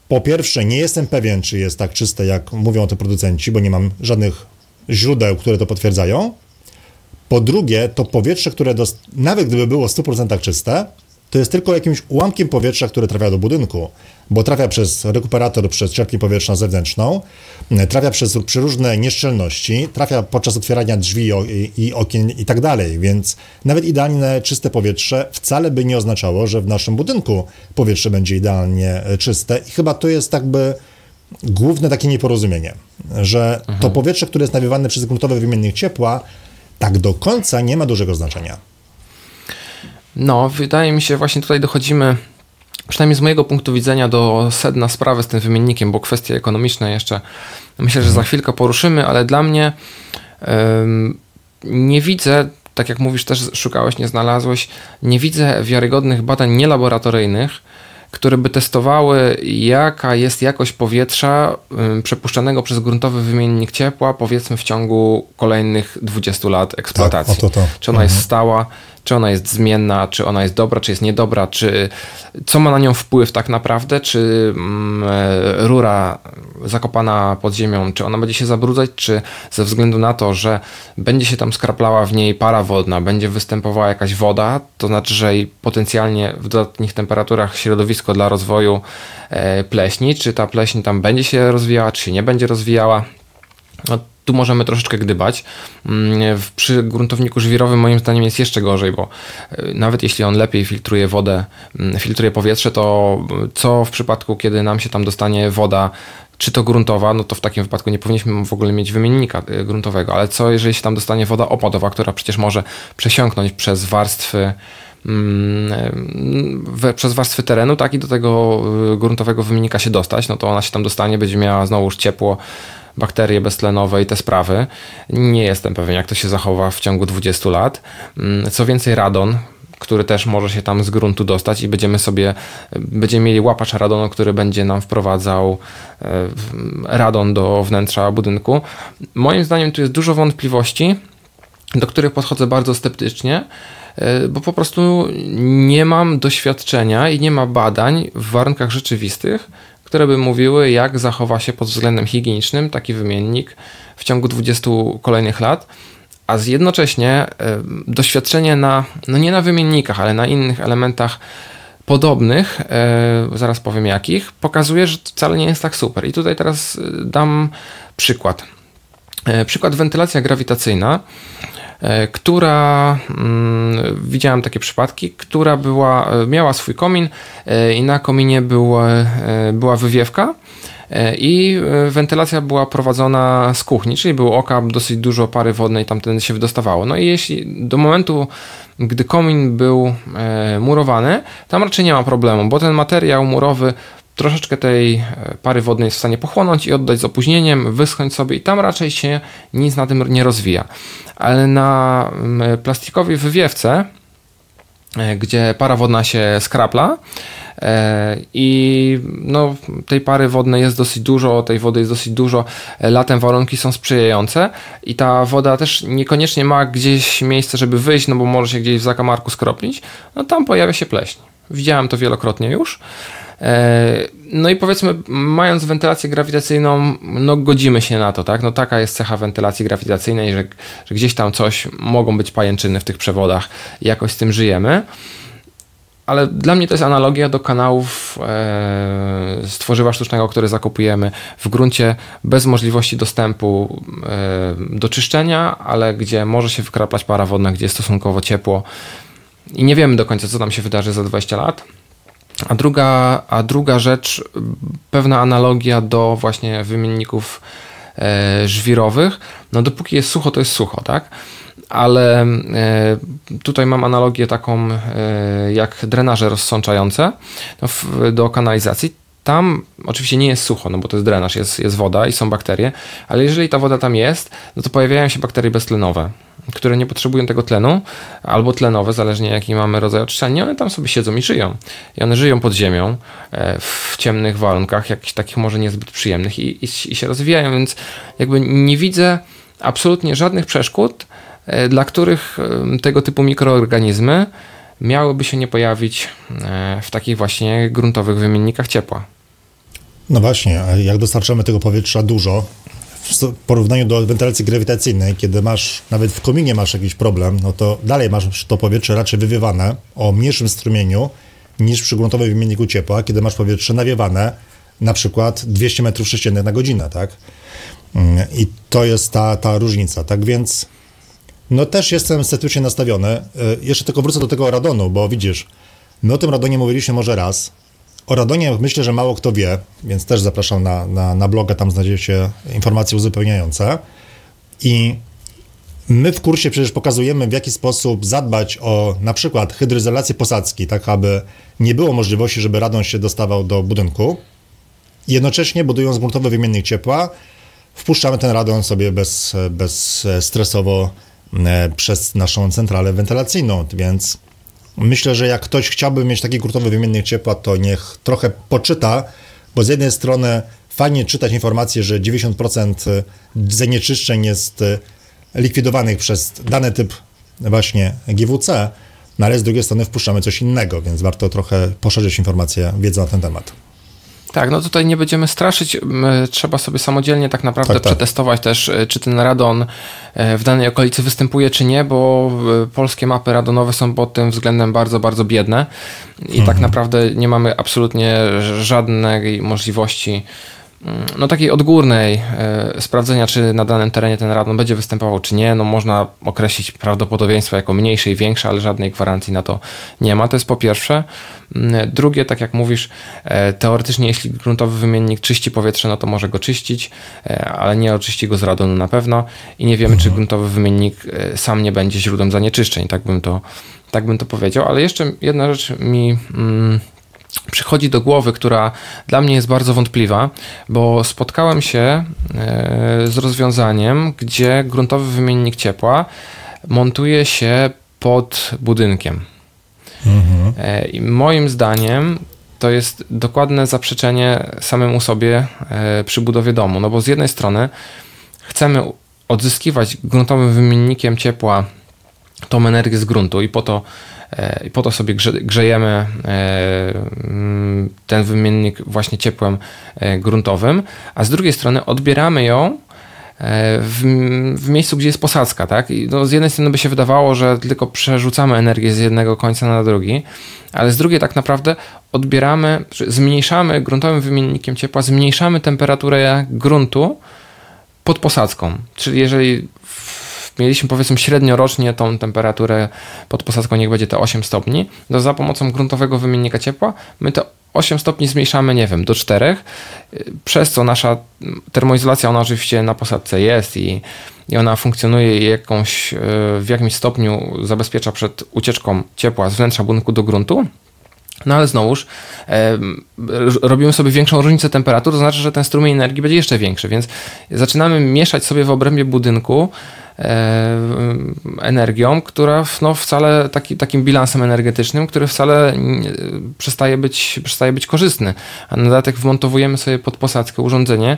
po pierwsze, nie jestem pewien, czy jest tak czyste, jak mówią to producenci, bo nie mam żadnych źródeł, które to potwierdzają. Po drugie, to powietrze, które nawet gdyby było 100% czyste, to jest tylko jakimś ułamkiem powietrza, które trafia do budynku, bo trafia przez rekuperator, przez czerpnię powietrzną zewnętrzną, trafia przez przeróżne nieszczelności, trafia podczas otwierania drzwi i okien i tak dalej, więc nawet idealnie czyste powietrze wcale by nie oznaczało, że w naszym budynku powietrze będzie idealnie e, czyste i chyba to jest jakby główne takie nieporozumienie, że mhm. to powietrze, które jest nawiewane przez gruntowy wymiennik ciepła, tak do końca nie ma dużego znaczenia. No, wydaje mi się, właśnie tutaj dochodzimy, przynajmniej z mojego punktu widzenia, do sedna sprawy z tym wymiennikiem, bo kwestie ekonomiczne jeszcze myślę, że za chwilkę poruszymy, ale dla mnie ym, nie widzę, tak jak mówisz, też szukałeś, nie znalazłeś, nie widzę wiarygodnych badań nielaboratoryjnych, które by testowały, jaka jest jakość powietrza ym, przepuszczanego przez gruntowy wymiennik ciepła, powiedzmy w ciągu kolejnych 20 lat eksploatacji. Tak, to to. Czy ona mhm. jest stała, czy ona jest zmienna, czy ona jest dobra, czy jest niedobra, czy co ma na nią wpływ tak naprawdę, czy mm, e, rura zakopana pod ziemią, czy ona będzie się zabrudzać, czy ze względu na to, że będzie się tam skraplała w niej para wodna, będzie występowała jakaś woda, to znaczy, że potencjalnie w dodatnich temperaturach środowisko dla rozwoju e, pleśni, czy ta pleśń tam będzie się rozwijała, czy się nie będzie rozwijała. No, tu możemy troszeczkę gdybać. Mm, przy gruntowniku żwirowym moim zdaniem jest jeszcze gorzej, bo e, nawet jeśli on lepiej filtruje wodę, mm, filtruje powietrze, to co w przypadku, kiedy nam się tam dostanie woda czy to gruntowa, no to w takim wypadku nie powinniśmy w ogóle mieć wymiennika e, gruntowego, ale co jeżeli się tam dostanie woda opadowa, która przecież może przesiąknąć przez warstwy mm, przez warstwy terenu, tak i do tego e, gruntowego wymiennika się dostać, no to ona się tam dostanie, będzie miała znowuż ciepło, bakterie beztlenowe i te sprawy. Nie jestem pewien, jak to się zachowa w ciągu 20 lat. Mm, co więcej, radon, który też może się tam z gruntu dostać i będziemy sobie, będziemy mieli łapacz radonu, który będzie nam wprowadzał e, radon do wnętrza budynku. Moim zdaniem tu jest dużo wątpliwości, do których podchodzę bardzo sceptycznie, e, bo po prostu nie mam doświadczenia i nie ma badań w warunkach rzeczywistych, które by mówiły, jak zachowa się pod względem higienicznym taki wymiennik w ciągu 20 kolejnych lat, a jednocześnie doświadczenie na, no nie na wymiennikach, ale na innych elementach podobnych, e, zaraz powiem jakich, pokazuje, że wcale nie jest tak super. I tutaj teraz e, dam przykład. E, przykład wentylacja grawitacyjna. E, która mm, widziałem takie przypadki, która była, e, miała swój komin e, i na kominie była, była wywiewka. I wentylacja była prowadzona z kuchni, czyli był okap, dosyć dużo pary wodnej tamtędy się wydostawało. No i jeśli do momentu, gdy komin był murowany, tam raczej nie ma problemu, bo ten materiał murowy troszeczkę tej e, pary wodnej jest w stanie pochłonąć i oddać z opóźnieniem, wyschnąć sobie i tam raczej się nic na tym nie rozwija. Ale na plastikowej wywiewce, e, gdzie para wodna się skrapla, e, i no, tej pary wodnej jest dosyć dużo, tej wody jest dosyć dużo, latem warunki są sprzyjające i ta woda też niekoniecznie ma gdzieś miejsce, żeby wyjść, no bo może się gdzieś w zakamarku skroplić, no tam pojawia się pleśń. Widziałem to wielokrotnie już. E, no i powiedzmy, mając wentylację grawitacyjną, no godzimy się na to, tak? No taka jest cecha wentylacji grawitacyjnej, że, że gdzieś tam coś, mogą być pajęczyny w tych przewodach jakoś z tym żyjemy. Ale dla mnie to jest analogia do kanałów e, z tworzywa sztucznego, które zakupujemy w gruncie bez możliwości dostępu e, do czyszczenia, ale gdzie może się wykraplać para wodna, gdzie jest stosunkowo ciepło i nie wiemy do końca, co tam się wydarzy za 20 lat a druga, a druga rzecz, pewna analogia do właśnie wymienników e, żwirowych. No dopóki jest sucho, to jest sucho, tak? Ale e, tutaj mam analogię taką e, jak drenaże rozsączające no, w, do kanalizacji. Tam oczywiście nie jest sucho, no bo to jest drenaż, jest, jest woda i są bakterie, ale jeżeli ta woda tam jest, no to pojawiają się bakterie beztlenowe które nie potrzebują tego tlenu, albo tlenowe, zależnie jaki mamy rodzaj oczyszczalni, one tam sobie siedzą i żyją. I one żyją pod ziemią e, w ciemnych warunkach, jakichś takich może niezbyt przyjemnych i, i, i się rozwijają, więc jakby nie widzę absolutnie żadnych przeszkód, e, dla których e, tego typu mikroorganizmy miałyby się nie pojawić w takich właśnie gruntowych wymiennikach ciepła. No właśnie, jak dostarczamy tego powietrza dużo, w porównaniu do wentylacji grawitacyjnej, kiedy masz, nawet w kominie masz jakiś problem, no to dalej masz to powietrze raczej wywiewane o mniejszym strumieniu niż przy gruntowym wymienniku ciepła, kiedy masz powietrze nawiewane na przykład 200 metrów sześciennych na godzinę, tak? Mm, I to jest ta, ta różnica, tak więc no też jestem sceptycznie nastawiony. Y, jeszcze tylko wrócę do tego radonu, bo widzisz, my o tym radonie mówiliśmy może raz, o radonie myślę, że mało kto wie, więc też zapraszam na, na, na tam znajdziecie informacje uzupełniające. I my w kursie przecież pokazujemy, w jaki sposób zadbać o na przykład hydroizolację posadzki, tak aby nie było możliwości, żeby radon się dostawał do budynku. Jednocześnie budując gruntowy wymiennik ciepła, wpuszczamy ten radon sobie bez, bez stresowo e, przez naszą centralę wentylacyjną, więc Myślę, że jak ktoś chciałby mieć taki grutowy wymiennik ciepła, to niech trochę poczyta, bo z jednej strony fajnie czytać informacje, że 90% zanieczyszczeń jest e, likwidowanych przez dany typ właśnie GWC, no ale z drugiej strony wpuszczamy coś innego, więc warto trochę poszerzyć informacje, wiedzę na ten temat. Tak, no tutaj nie będziemy straszyć. Trzeba sobie samodzielnie tak naprawdę tak, tak. przetestować też, e, czy ten radon e, w danej okolicy występuje, czy nie, bo e, polskie mapy radonowe są pod tym względem bardzo, bardzo biedne i tak mhm. tak naprawdę nie mamy absolutnie żadnej możliwości no takiej odgórnej e, sprawdzenia, czy na danym terenie ten radon będzie występował, czy nie, no można określić prawdopodobieństwo jako mniejsze i większe, ale żadnej gwarancji na to nie ma. To jest po pierwsze. Mm, drugie, tak jak mówisz, e, teoretycznie jeśli gruntowy wymiennik czyści powietrze, no to może go czyścić, e, ale nie oczyści go z radonu na pewno i nie wiemy, czy gruntowy wymiennik sam nie będzie źródłem zanieczyszczeń, tak bym to, tak bym to powiedział. Ale jeszcze jedna rzecz mi... Mm, przychodzi do głowy, która dla mnie jest bardzo wątpliwa, bo spotkałem się e, z rozwiązaniem, gdzie gruntowy wymiennik ciepła montuje się pod budynkiem. Mhm. E, I moim zdaniem to jest dokładne zaprzeczenie samemu sobie e, przy budowie domu, no bo z jednej strony chcemy odzyskiwać gruntowym wymiennikiem ciepła tą energię z gruntu i po to i po to sobie grzejemy e, mm, ten wymiennik właśnie ciepłem e, gruntowym, a z drugiej strony odbieramy ją w, w, miejscu, gdzie jest posadzka, tak? I no, z jednej strony by się wydawało, że tylko przerzucamy energię z jednego końca na drugi, ale z drugiej tak naprawdę odbieramy, zmniejszamy gruntowym wymiennikiem ciepła, zmniejszamy temperaturę gruntu pod posadzką. Czyli jeżeli mieliśmy powiedzmy średnio rocznie tą temperaturę pod posadzką, niech będzie te 8 stopni, to za pomocą gruntowego wymiennika ciepła my te 8 stopni zmniejszamy, nie wiem, do 4, przez co nasza termoizolacja, ona oczywiście na posadce jest i, i ona funkcjonuje jakąś, e, w jakimś stopniu zabezpiecza przed ucieczką ciepła z wnętrza budynku do gruntu, no ale znowuż e, robimy sobie większą różnicę temperatur, to znaczy, że ten strumień energii będzie jeszcze większy, więc zaczynamy mieszać sobie w obrębie budynku energią, która no, wcale taki, takim bilansem energetycznym, który wcale przestaje być, przestaje być korzystny. A na dodatek wmontowujemy sobie pod posadzkę urządzenie,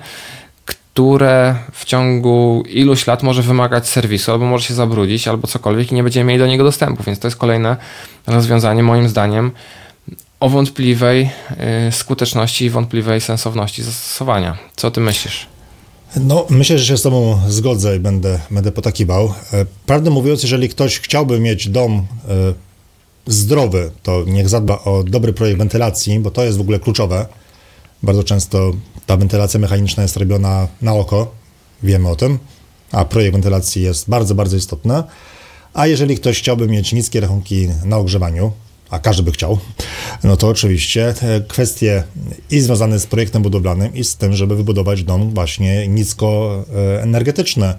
które w ciągu iluś lat może wymagać serwisu, albo może się zabrudzić, albo cokolwiek i nie będziemy mieli do niego dostępu. Więc to jest kolejne rozwiązanie, moim zdaniem, o wątpliwej y, skuteczności i wątpliwej sensowności zastosowania. Co o tym myślisz? No, myślę, że się z Tobą zgodzę i będę, będę potakiwał. E, prawdę mówiąc, jeżeli ktoś chciałby mieć dom e, zdrowy, to niech zadba o dobry projekt wentylacji, bo to jest w ogóle kluczowe. Bardzo często ta wentylacja mechaniczna jest robiona na oko, wiemy o tym, a projekt wentylacji jest bardzo, bardzo istotny. A jeżeli ktoś chciałby mieć niskie rachunki na ogrzewaniu, a każdy by chciał, no to oczywiście kwestie i związane z projektem budowlanym i z tym, żeby wybudować dom właśnie niskoenergetyczny.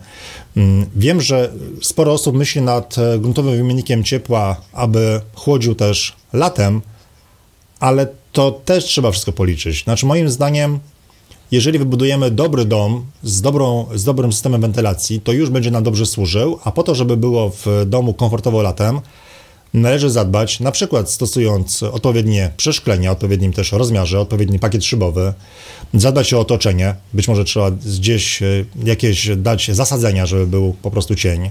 Mm, wiem, że sporo osób myśli nad gruntowym wymiennikiem ciepła, aby chłodził też latem, ale to też trzeba wszystko policzyć. Znaczy moim zdaniem jeżeli wybudujemy dobry dom z, dobrą, z dobrym systemem wentylacji, to już będzie nam dobrze służył, a po to, żeby było w domu komfortowo latem, należy zadbać, na przykład stosując odpowiednie przeszklenia, odpowiednim też rozmiarze, odpowiedni pakiet szybowy, zadbać o otoczenie, być może trzeba gdzieś e, jakieś dać zasadzenia, żeby był po prostu cień.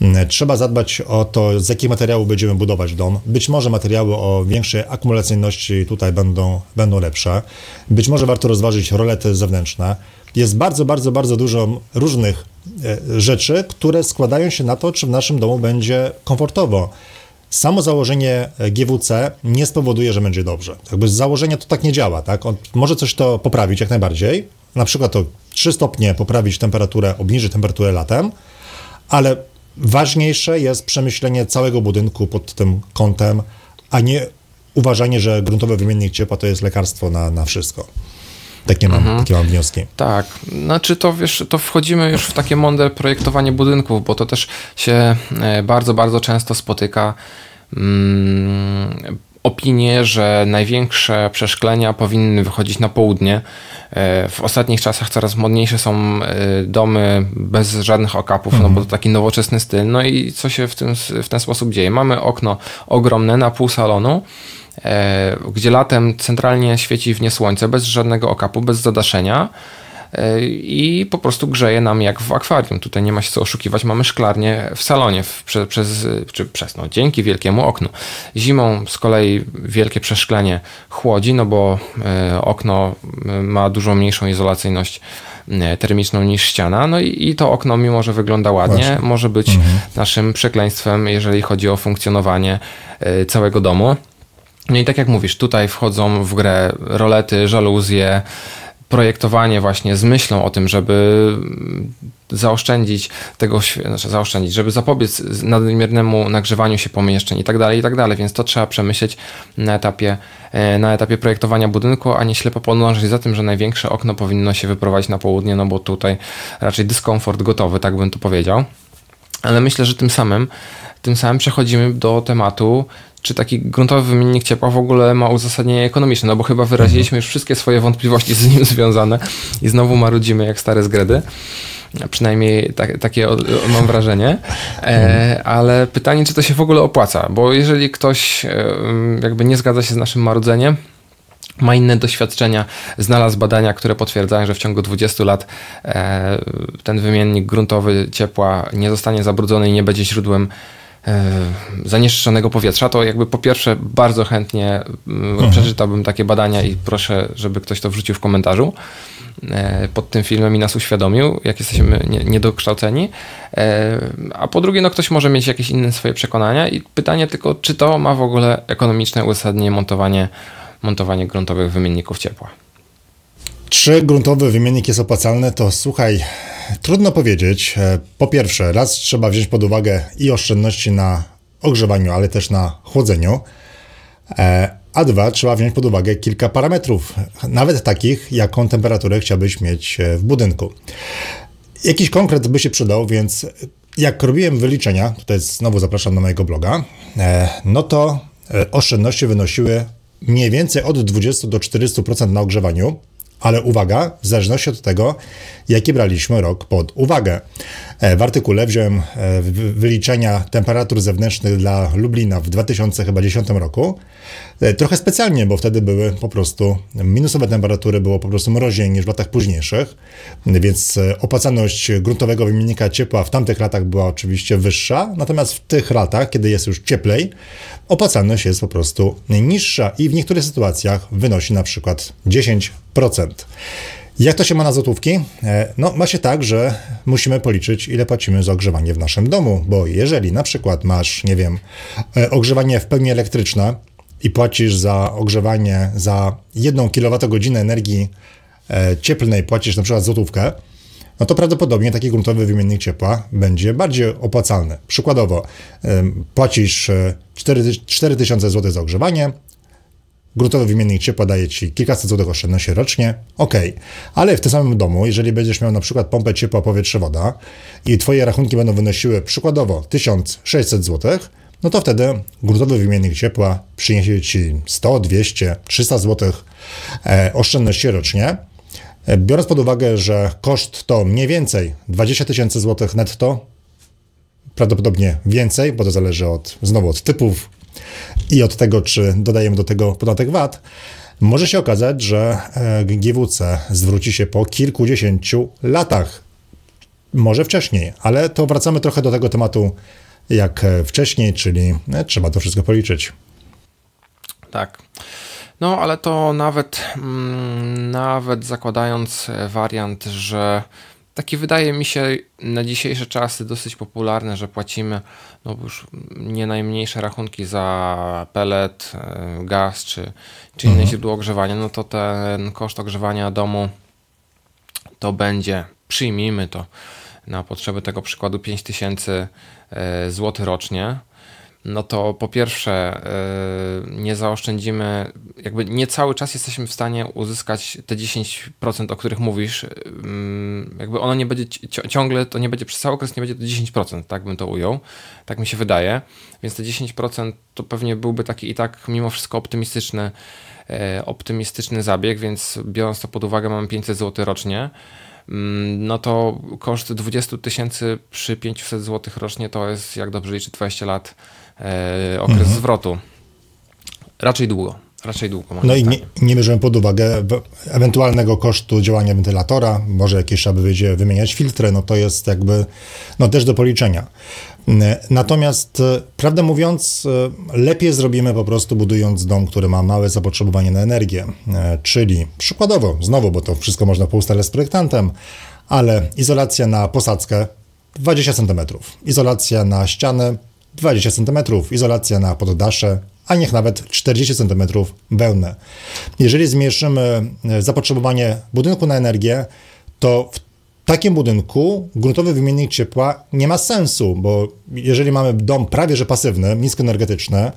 Mm, trzeba zadbać o to, z jakich materiałów będziemy budować dom. Być może materiały o większej akumulacyjności tutaj będą, będą lepsze. Być może warto rozważyć rolety zewnętrzne. Jest bardzo, bardzo, bardzo dużo różnych e, rzeczy, które składają się na to, czy w naszym domu będzie komfortowo samo założenie GWC nie spowoduje, że będzie dobrze. Jakby z założenia to tak nie działa, tak? On może coś to poprawić jak najbardziej, na przykład to 3 stopnie poprawić temperaturę, obniżyć temperaturę latem, ale ważniejsze jest przemyślenie całego budynku pod tym kątem, a nie uważanie, że gruntowy wymiennik ciepła to jest lekarstwo na, na wszystko. Takie mam, mhm. takie mam wnioski. Tak, znaczy to wiesz, to wchodzimy już w takie mądre projektowanie budynków, bo to też się e, bardzo, bardzo często spotyka. Mm, opinie, że największe przeszklenia powinny wychodzić na południe. E, w ostatnich czasach coraz modniejsze są e, domy bez żadnych okapów, mhm. no bo to taki nowoczesny styl. No i co się w, tym, w ten sposób dzieje? Mamy okno ogromne na pół salonu, gdzie latem centralnie świeci w nie słońce bez żadnego okapu, bez zadaszenia e, i po prostu grzeje nam jak w akwarium. Tutaj nie ma się co oszukiwać, mamy szklarnię w salonie w, prze, przez, czy przez, no, dzięki wielkiemu oknu. Zimą z kolei wielkie przeszklenie chłodzi, no bo e, okno ma dużo mniejszą izolacyjność termiczną niż ściana, no i, i to okno, mimo że wygląda ładnie, Właśnie. może być mhm. naszym przekleństwem, jeżeli chodzi o funkcjonowanie całego domu. No i tak jak mówisz, tutaj wchodzą w grę rolety, żaluzje, projektowanie właśnie z myślą o tym, żeby zaoszczędzić tego, znaczy zaoszczędzić, żeby zapobiec nadmiernemu nagrzewaniu się pomieszczeń i tak dalej, i tak dalej, więc to trzeba przemyśleć na etapie, e, na etapie projektowania budynku, a nie ślepo podążać za tym, że największe okno powinno się wyprowadzić na południe, no bo tutaj raczej dyskomfort gotowy, tak bym to powiedział. Ale myślę, że tym samym, tym samym przechodzimy do tematu czy taki gruntowy wymiennik ciepła w ogóle ma uzasadnienie ekonomiczne, no bo chyba wyraziliśmy już wszystkie swoje wątpliwości z nim związane i znowu marudzimy jak stare zgredy. Przynajmniej tak, takie mam wrażenie. E, ale pytanie, czy to się w ogóle opłaca? Bo jeżeli ktoś e, jakby nie zgadza się z naszym marudzeniem, ma inne doświadczenia, znalazł badania, które potwierdzają, że w ciągu 20 lat e, ten wymiennik gruntowy ciepła nie zostanie zabrudzony i nie będzie źródłem zanieczyszczonego powietrza, to jakby po pierwsze bardzo chętnie mhm. przeczytałbym takie badania i proszę, żeby ktoś to wrzucił w komentarzu e, pod tym filmem i nas uświadomił, jak jesteśmy niedokształceni. E, a po drugie, no ktoś może mieć jakieś inne swoje przekonania i pytanie tylko, czy to ma w ogóle ekonomiczne uzasadnienie montowanie, montowanie gruntowych wymienników ciepła. Czy gruntowy wymiennik jest opłacalny? To słuchaj, trudno powiedzieć. E, po pierwsze, raz trzeba wziąć pod uwagę i oszczędności na ogrzewaniu, ale też na chłodzeniu. E, a dwa, trzeba wziąć pod uwagę kilka parametrów, nawet takich, jaką temperaturę chciałbyś mieć e, w budynku. Jakiś konkret by się przydał, więc jak robiłem wyliczenia, tutaj znowu zapraszam na mojego bloga, no to oszczędności wynosiły mniej więcej od 20 do 400% na ogrzewaniu, ale uwaga, w zależności od tego, jaki braliśmy rok pod uwagę. E, w artykule wziąłem e, wyliczenia temperatur zewnętrznych dla Lublina w 2010 roku. E, trochę specjalnie, bo wtedy były po prostu minusowe temperatury, było po prostu mroźniej niż w latach późniejszych, więc opłacalność gruntowego wymiennika ciepła w tamtych latach była oczywiście wyższa, natomiast w tych latach, kiedy jest już cieplej, opłacalność jest po prostu niższa i w niektórych sytuacjach wynosi na przykład 10%. Jak to się ma na złotówki? E, no, ma się tak, że musimy policzyć, ile płacimy za ogrzewanie w naszym domu, bo jeżeli na przykład masz, nie wiem, e, ogrzewanie w pełni elektryczne i płacisz za ogrzewanie za 1 kWh energii e, cieplnej, płacisz na przykład złotówkę, no to prawdopodobnie taki gruntowy wymiennik ciepła będzie bardziej opłacalny. Przykładowo, płacisz 4000 zł za ogrzewanie, gruntowy wymiennik ciepła daje Ci kilkaset złotych oszczędności rocznie, ok, ale w tym samym domu, jeżeli będziesz miał na przykład pompę ciepła powietrze-woda i Twoje rachunki będą wynosiły przykładowo 1600 zł, no to wtedy gruntowy wymiennik ciepła przyniesie Ci 100, 200, 300 zł oszczędności rocznie. E, biorąc pod uwagę, że koszt to mniej więcej 20 tysięcy złotych netto, prawdopodobnie więcej, bo to zależy od, znowu od typów i od tego, czy dodajemy do tego podatek VAT, może się okazać, że e, GWC zwróci się po kilkudziesięciu latach. Może wcześniej, ale to wracamy trochę do tego tematu jak wcześniej, czyli e, trzeba to wszystko policzyć. Tak. No, ale to nawet, mm, nawet zakładając wariant, że taki wydaje mi się na dzisiejsze czasy dosyć popularne, że płacimy no już nie najmniejsze rachunki za pelet, e, gaz czy, czy inne mhm. źródło ogrzewania, no to ten koszt ogrzewania domu to będzie, przyjmijmy to na potrzeby tego przykładu 5000 e, zł rocznie no to po pierwsze yy, nie zaoszczędzimy, jakby nie cały czas jesteśmy w stanie uzyskać te 10%, o których mówisz. Yy, jakby ono nie będzie ciągle, to nie będzie przez cały okres, nie będzie to 10%, tak bym to ujął. Tak mi się wydaje. Więc te 10% to pewnie byłby taki i tak mimo wszystko optymistyczny, yy, optymistyczny zabieg, więc biorąc to pod uwagę, mamy 500 zł rocznie no to koszt 20 tysięcy przy 500 zł rocznie to jest, jak dobrze liczy, 20 lat okres mhm. zwrotu. Raczej długo. Raczej długo. No i nie, nie bierzemy pod uwagę ewentualnego kosztu działania wentylatora, może jakieś trzeba będzie wymieniać filtry, no to jest jakby no też do policzenia. Natomiast, e, prawdę mówiąc, e, lepiej zrobimy po prostu budując dom, który ma małe zapotrzebowanie na energię. E, czyli przykładowo, znowu, bo to wszystko można poustalać z projektantem, ale izolacja na posadzkę 20 cm, izolacja na ściany 20 cm, izolacja na poddasze a niech nawet 40 cm wełny. Jeżeli zmniejszymy e, zapotrzebowanie budynku na energię, to w takim budynku gruntowy wymiennik ciepła nie ma sensu, bo jeżeli mamy dom prawie że pasywny, niskoenergetyczny,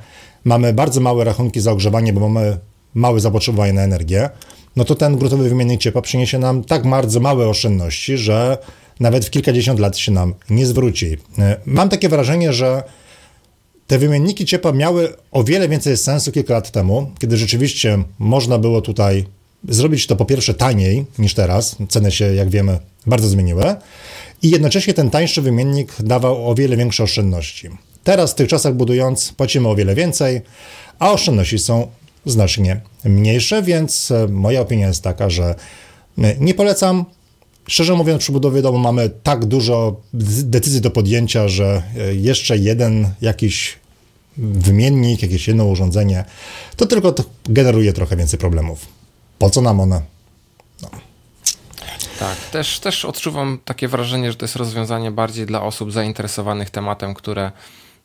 mamy bardzo małe rachunki za ogrzewanie, bo mamy małe zapotrzebowanie na energię, no to ten gruntowy wymiennik ciepła przyniesie nam tak bardzo małe oszczędności, że nawet w kilkadziesiąt lat się nam nie zwróci. E, mam takie wrażenie, że te wymienniki ciepła miały o wiele więcej sensu kilka lat temu, kiedy rzeczywiście można było tutaj zrobić to po pierwsze taniej niż teraz. Ceny się, jak wiemy, bardzo zmieniły. I jednocześnie ten tańszy wymiennik dawał o wiele większe oszczędności. Teraz w tych czasach budując płacimy o wiele więcej, a oszczędności są znacznie mniejsze, więc e, moja opinia jest taka, że e, nie polecam. Szczerze mówiąc, przy budowie domu mamy tak dużo decyzji do podjęcia, że e, jeszcze jeden jakiś wymiennik, jakieś jedno urządzenie, to tylko to generuje trochę więcej problemów. Po co nam one? No. Tak, też, też odczuwam takie wrażenie, że to jest rozwiązanie bardziej dla osób zainteresowanych tematem, które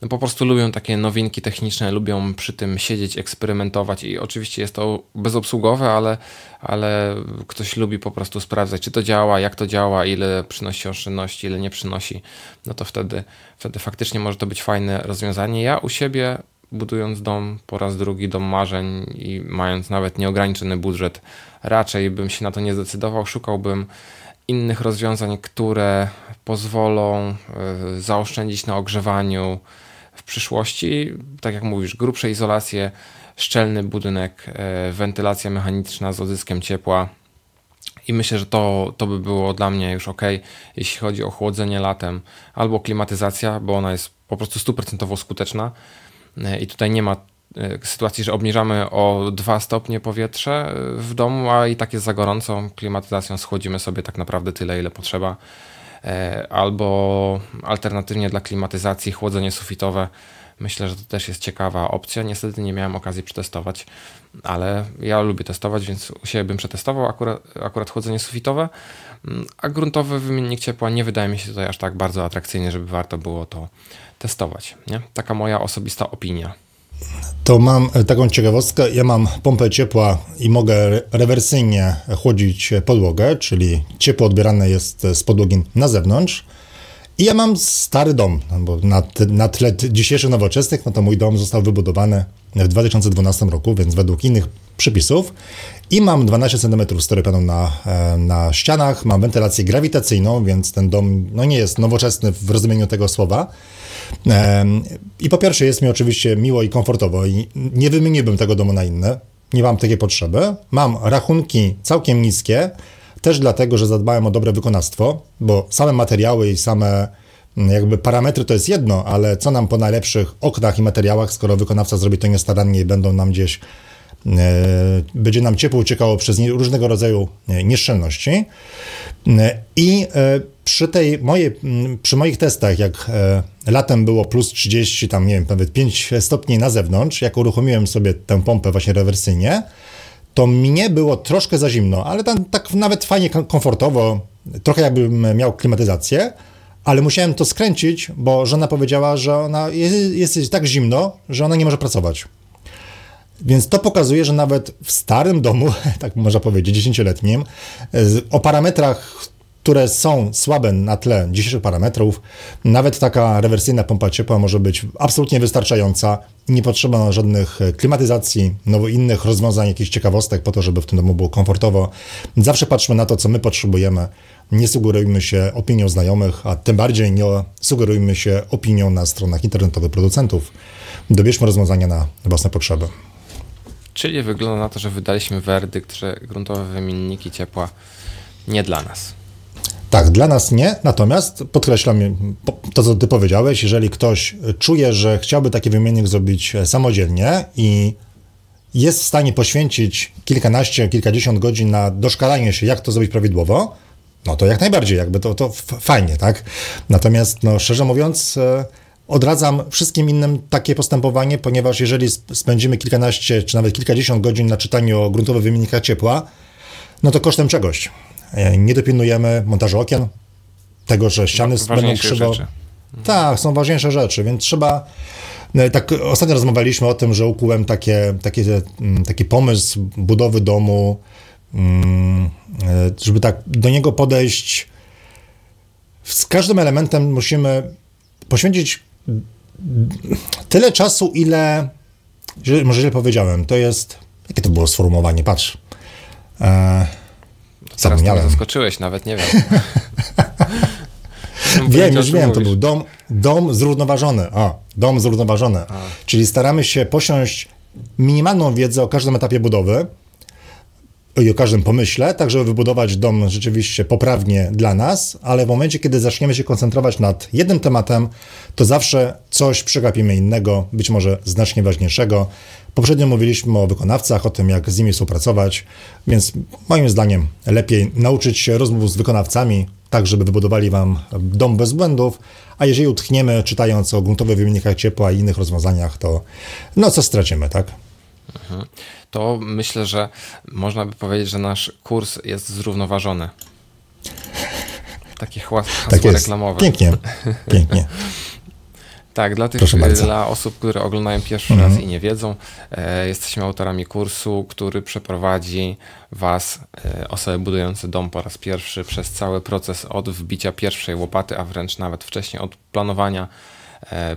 no po prostu lubią takie nowinki techniczne, lubią przy tym siedzieć, eksperymentować i oczywiście jest to bezobsługowe, ale, ale ktoś lubi po prostu sprawdzać, czy to działa, jak to działa, ile przynosi oszczędności, ile nie przynosi, no to wtedy, wtedy faktycznie może to być fajne rozwiązanie. Ja u siebie budując dom po raz drugi, dom marzeń i mając nawet nieograniczony budżet, raczej bym się na to nie zdecydował, szukałbym innych rozwiązań, które pozwolą y, zaoszczędzić na ogrzewaniu, w przyszłości, tak jak mówisz, grubsze izolacje, szczelny budynek, e, wentylacja mechaniczna z odzyskiem ciepła. I myślę, że to, to by było dla mnie już ok, jeśli chodzi o chłodzenie latem, albo klimatyzacja, bo ona jest po prostu stuprocentowo skuteczna. E, I tutaj nie ma e, sytuacji, że obniżamy o 2 stopnie powietrze w domu, a i tak jest za gorąco. Klimatyzacją schłodzimy sobie tak naprawdę tyle, ile potrzeba. E, albo alternatywnie dla klimatyzacji chłodzenie sufitowe. Myślę, że to też jest ciekawa opcja. Niestety nie miałem okazji przetestować, ale ja lubię testować, więc u siebie bym przetestował akurat, akurat chłodzenie sufitowe. Mm, a gruntowy wymiennik ciepła nie wydaje mi się tutaj aż tak bardzo atrakcyjny, żeby warto było to testować. Nie? Taka moja osobista opinia. To mam taką ciekawostkę. Ja mam pompę ciepła i mogę rewersyjnie chłodzić podłogę, czyli ciepło odbierane jest z podłogi na zewnątrz. I ja mam stary dom, no bo na, na tle dzisiejszych nowoczesnych, no to mój dom został wybudowany w 2012 roku, więc według innych przepisów. I mam 12 cm styropanu na, e, na ścianach, mam wentylację grawitacyjną, więc ten dom no nie jest nowoczesny w rozumieniu tego słowa. I po pierwsze jest mi oczywiście miło i komfortowo i nie wymieniłbym tego domu na inne. Nie mam takiej potrzeby. Mam rachunki całkiem niskie, też dlatego, że zadbałem o dobre wykonawstwo, bo same materiały i same mm, jakby parametry to jest jedno, ale co nam po najlepszych oknach i materiałach, skoro wykonawca zrobi to niestarannie i będą nam gdzieś będzie nam ciepło uciekało przez różnego rodzaju e, nieszczelności. E, I przy, tej mojej, przy moich testach, jak latem było plus 30, tam nie wiem, nawet 5 stopni na zewnątrz, jak uruchomiłem sobie tę pompę właśnie rewersyjnie, to mnie było troszkę za zimno, ale tam tak nawet fajnie, komfortowo, trochę jakbym miał klimatyzację, ale musiałem to skręcić, bo żona powiedziała, że ona jest, jest tak zimno, że ona nie może pracować. Więc to pokazuje, że nawet w starym domu, tak można powiedzieć, dziesięcioletnim, o parametrach, które są słabe na tle dzisiejszych parametrów, nawet taka rewersyjna pompa ciepła może być absolutnie wystarczająca. Nie potrzeba żadnych klimatyzacji, nowo innych rozwiązań, jakichś ciekawostek po to, żeby w tym domu było komfortowo. Zawsze patrzmy na to, co my potrzebujemy. Nie sugerujmy się opinią znajomych, a tym bardziej nie sugerujmy się opinią na stronach internetowych producentów. Dobierzmy rozwiązania na własne potrzeby. Czyli wygląda na to, że wydaliśmy werdykt, że gruntowe wymienniki ciepła nie dla nas. Tak, dla nas nie, natomiast podkreślam to, co ty powiedziałeś, jeżeli ktoś czuje, że chciałby taki wymiennik zrobić samodzielnie i jest w stanie poświęcić kilkanaście, kilkadziesiąt godzin na doszkalanie się, jak to zrobić prawidłowo, no to jak najbardziej, jakby to, to fajnie, tak? Natomiast, no, szczerze mówiąc, e, Odradzam wszystkim innym takie postępowanie, ponieważ jeżeli spędzimy kilkanaście czy nawet kilkadziesiąt godzin na czytaniu o gruntowych wymiennikach ciepła, no to kosztem czegoś. E, nie dopilnujemy montażu okien, tego, że ściany będą krzywo. Rzeczy. Tak, są ważniejsze rzeczy, więc trzeba No, tak ostatnio rozmawialiśmy o tym, że ukułem takie, takie, mm, taki pomysł budowy domu, mm, e, żeby tak do niego podejść. Z każdym elementem musimy poświęcić tyle czasu, ile. Może źle powiedziałem, to jest. Jakie to było sformułowanie? Patrz. E, mnie zaskoczyłeś, nawet nie wiem. wiem, już wiem, to był dom, dom zrównoważony. O, dom zrównoważony. A. Czyli staramy się posiąść minimalną wiedzę o każdym etapie budowy i o każdym pomyśle, tak żeby wybudować dom rzeczywiście poprawnie dla nas, ale w momencie, kiedy zaczniemy się koncentrować nad jednym tematem, to zawsze coś przegapimy innego, być może znacznie ważniejszego. Poprzednio mówiliśmy o wykonawcach, o tym, jak z nimi współpracować, więc moim zdaniem lepiej nauczyć się rozmów z wykonawcami, tak żeby wybudowali Wam dom bez błędów, a jeżeli utchniemy czytając o gruntowych wymiennikach ciepła i innych rozwiązaniach, to no co stracimy, tak? Mhm. To myślę, że można by powiedzieć, że nasz kurs jest zrównoważony. Takie hasło tak reklamowe. Pięknie, pięknie. Tak, dla, tych, dla osób, które oglądają pierwszy mhm. raz i nie wiedzą, e, jesteśmy autorami kursu, który przeprowadzi Was, e, osoby budujące dom po raz pierwszy, przez cały proces od wbicia pierwszej łopaty, a wręcz nawet wcześniej od planowania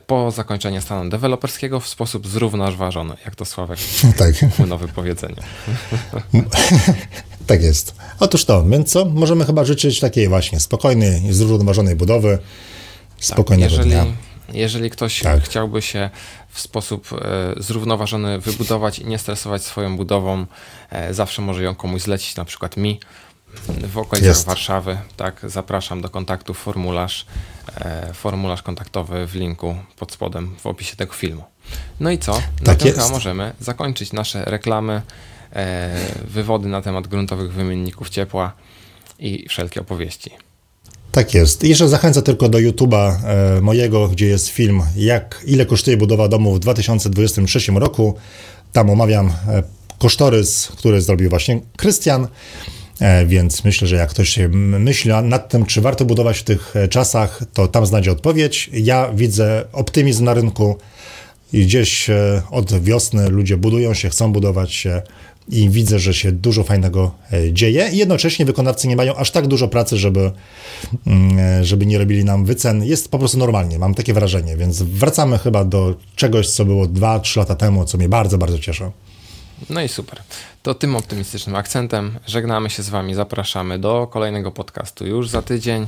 po zakończeniu stanu deweloperskiego w sposób zrównoważony, jak to Sławek tak. nowe powiedzenie. tak jest. Otóż to, więc co? Możemy chyba życzyć takiej właśnie spokojnej, zrównoważonej budowy, spokojnego tak, jeżeli... dnia jeżeli ktoś tak. chciałby się w sposób e, zrównoważony wybudować i nie stresować swoją budową, e, zawsze może ją komuś zlecić, na przykład mi w okolicach. Warszawy. Tak, zapraszam do kontaktu formularz, e, formularz kontaktowy w linku pod spodem w opisie tego filmu. No i co? Na tak tym chyba możemy zakończyć nasze reklamy, wywody na temat gruntowych wymienników ciepła i wszelkie opowieści. Tak jest. I jeszcze zachęcę tylko do YouTube'a e, mojego, gdzie jest film, jak ile kosztuje budowa domu w 2023 roku. Tam omawiam e, kosztorys, który zrobił właśnie Krystian. E, więc myślę, że jak ktoś się myśli nad tym, czy warto budować w tych czasach, to tam znajdzie odpowiedź. Ja widzę optymizm na rynku gdzieś od wiosny ludzie budują się, chcą budować się i widzę, że się dużo fajnego e, dzieje i jednocześnie wykonawcy nie mają aż tak dużo pracy, żeby, mm, e, żeby nie robili nam wycen. Jest po prostu normalnie, mam takie wrażenie, więc wracamy chyba do czegoś, co było 2-3 lata temu, co mnie bardzo, bardzo cieszy. No i super. To tym optymistycznym akcentem żegnamy się z Wami, zapraszamy do kolejnego podcastu już za tydzień.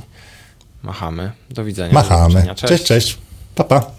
Machamy. Do widzenia. Machamy. Do cześć, cześć. Pa, pa.